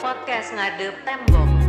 podcast ngadep tembok.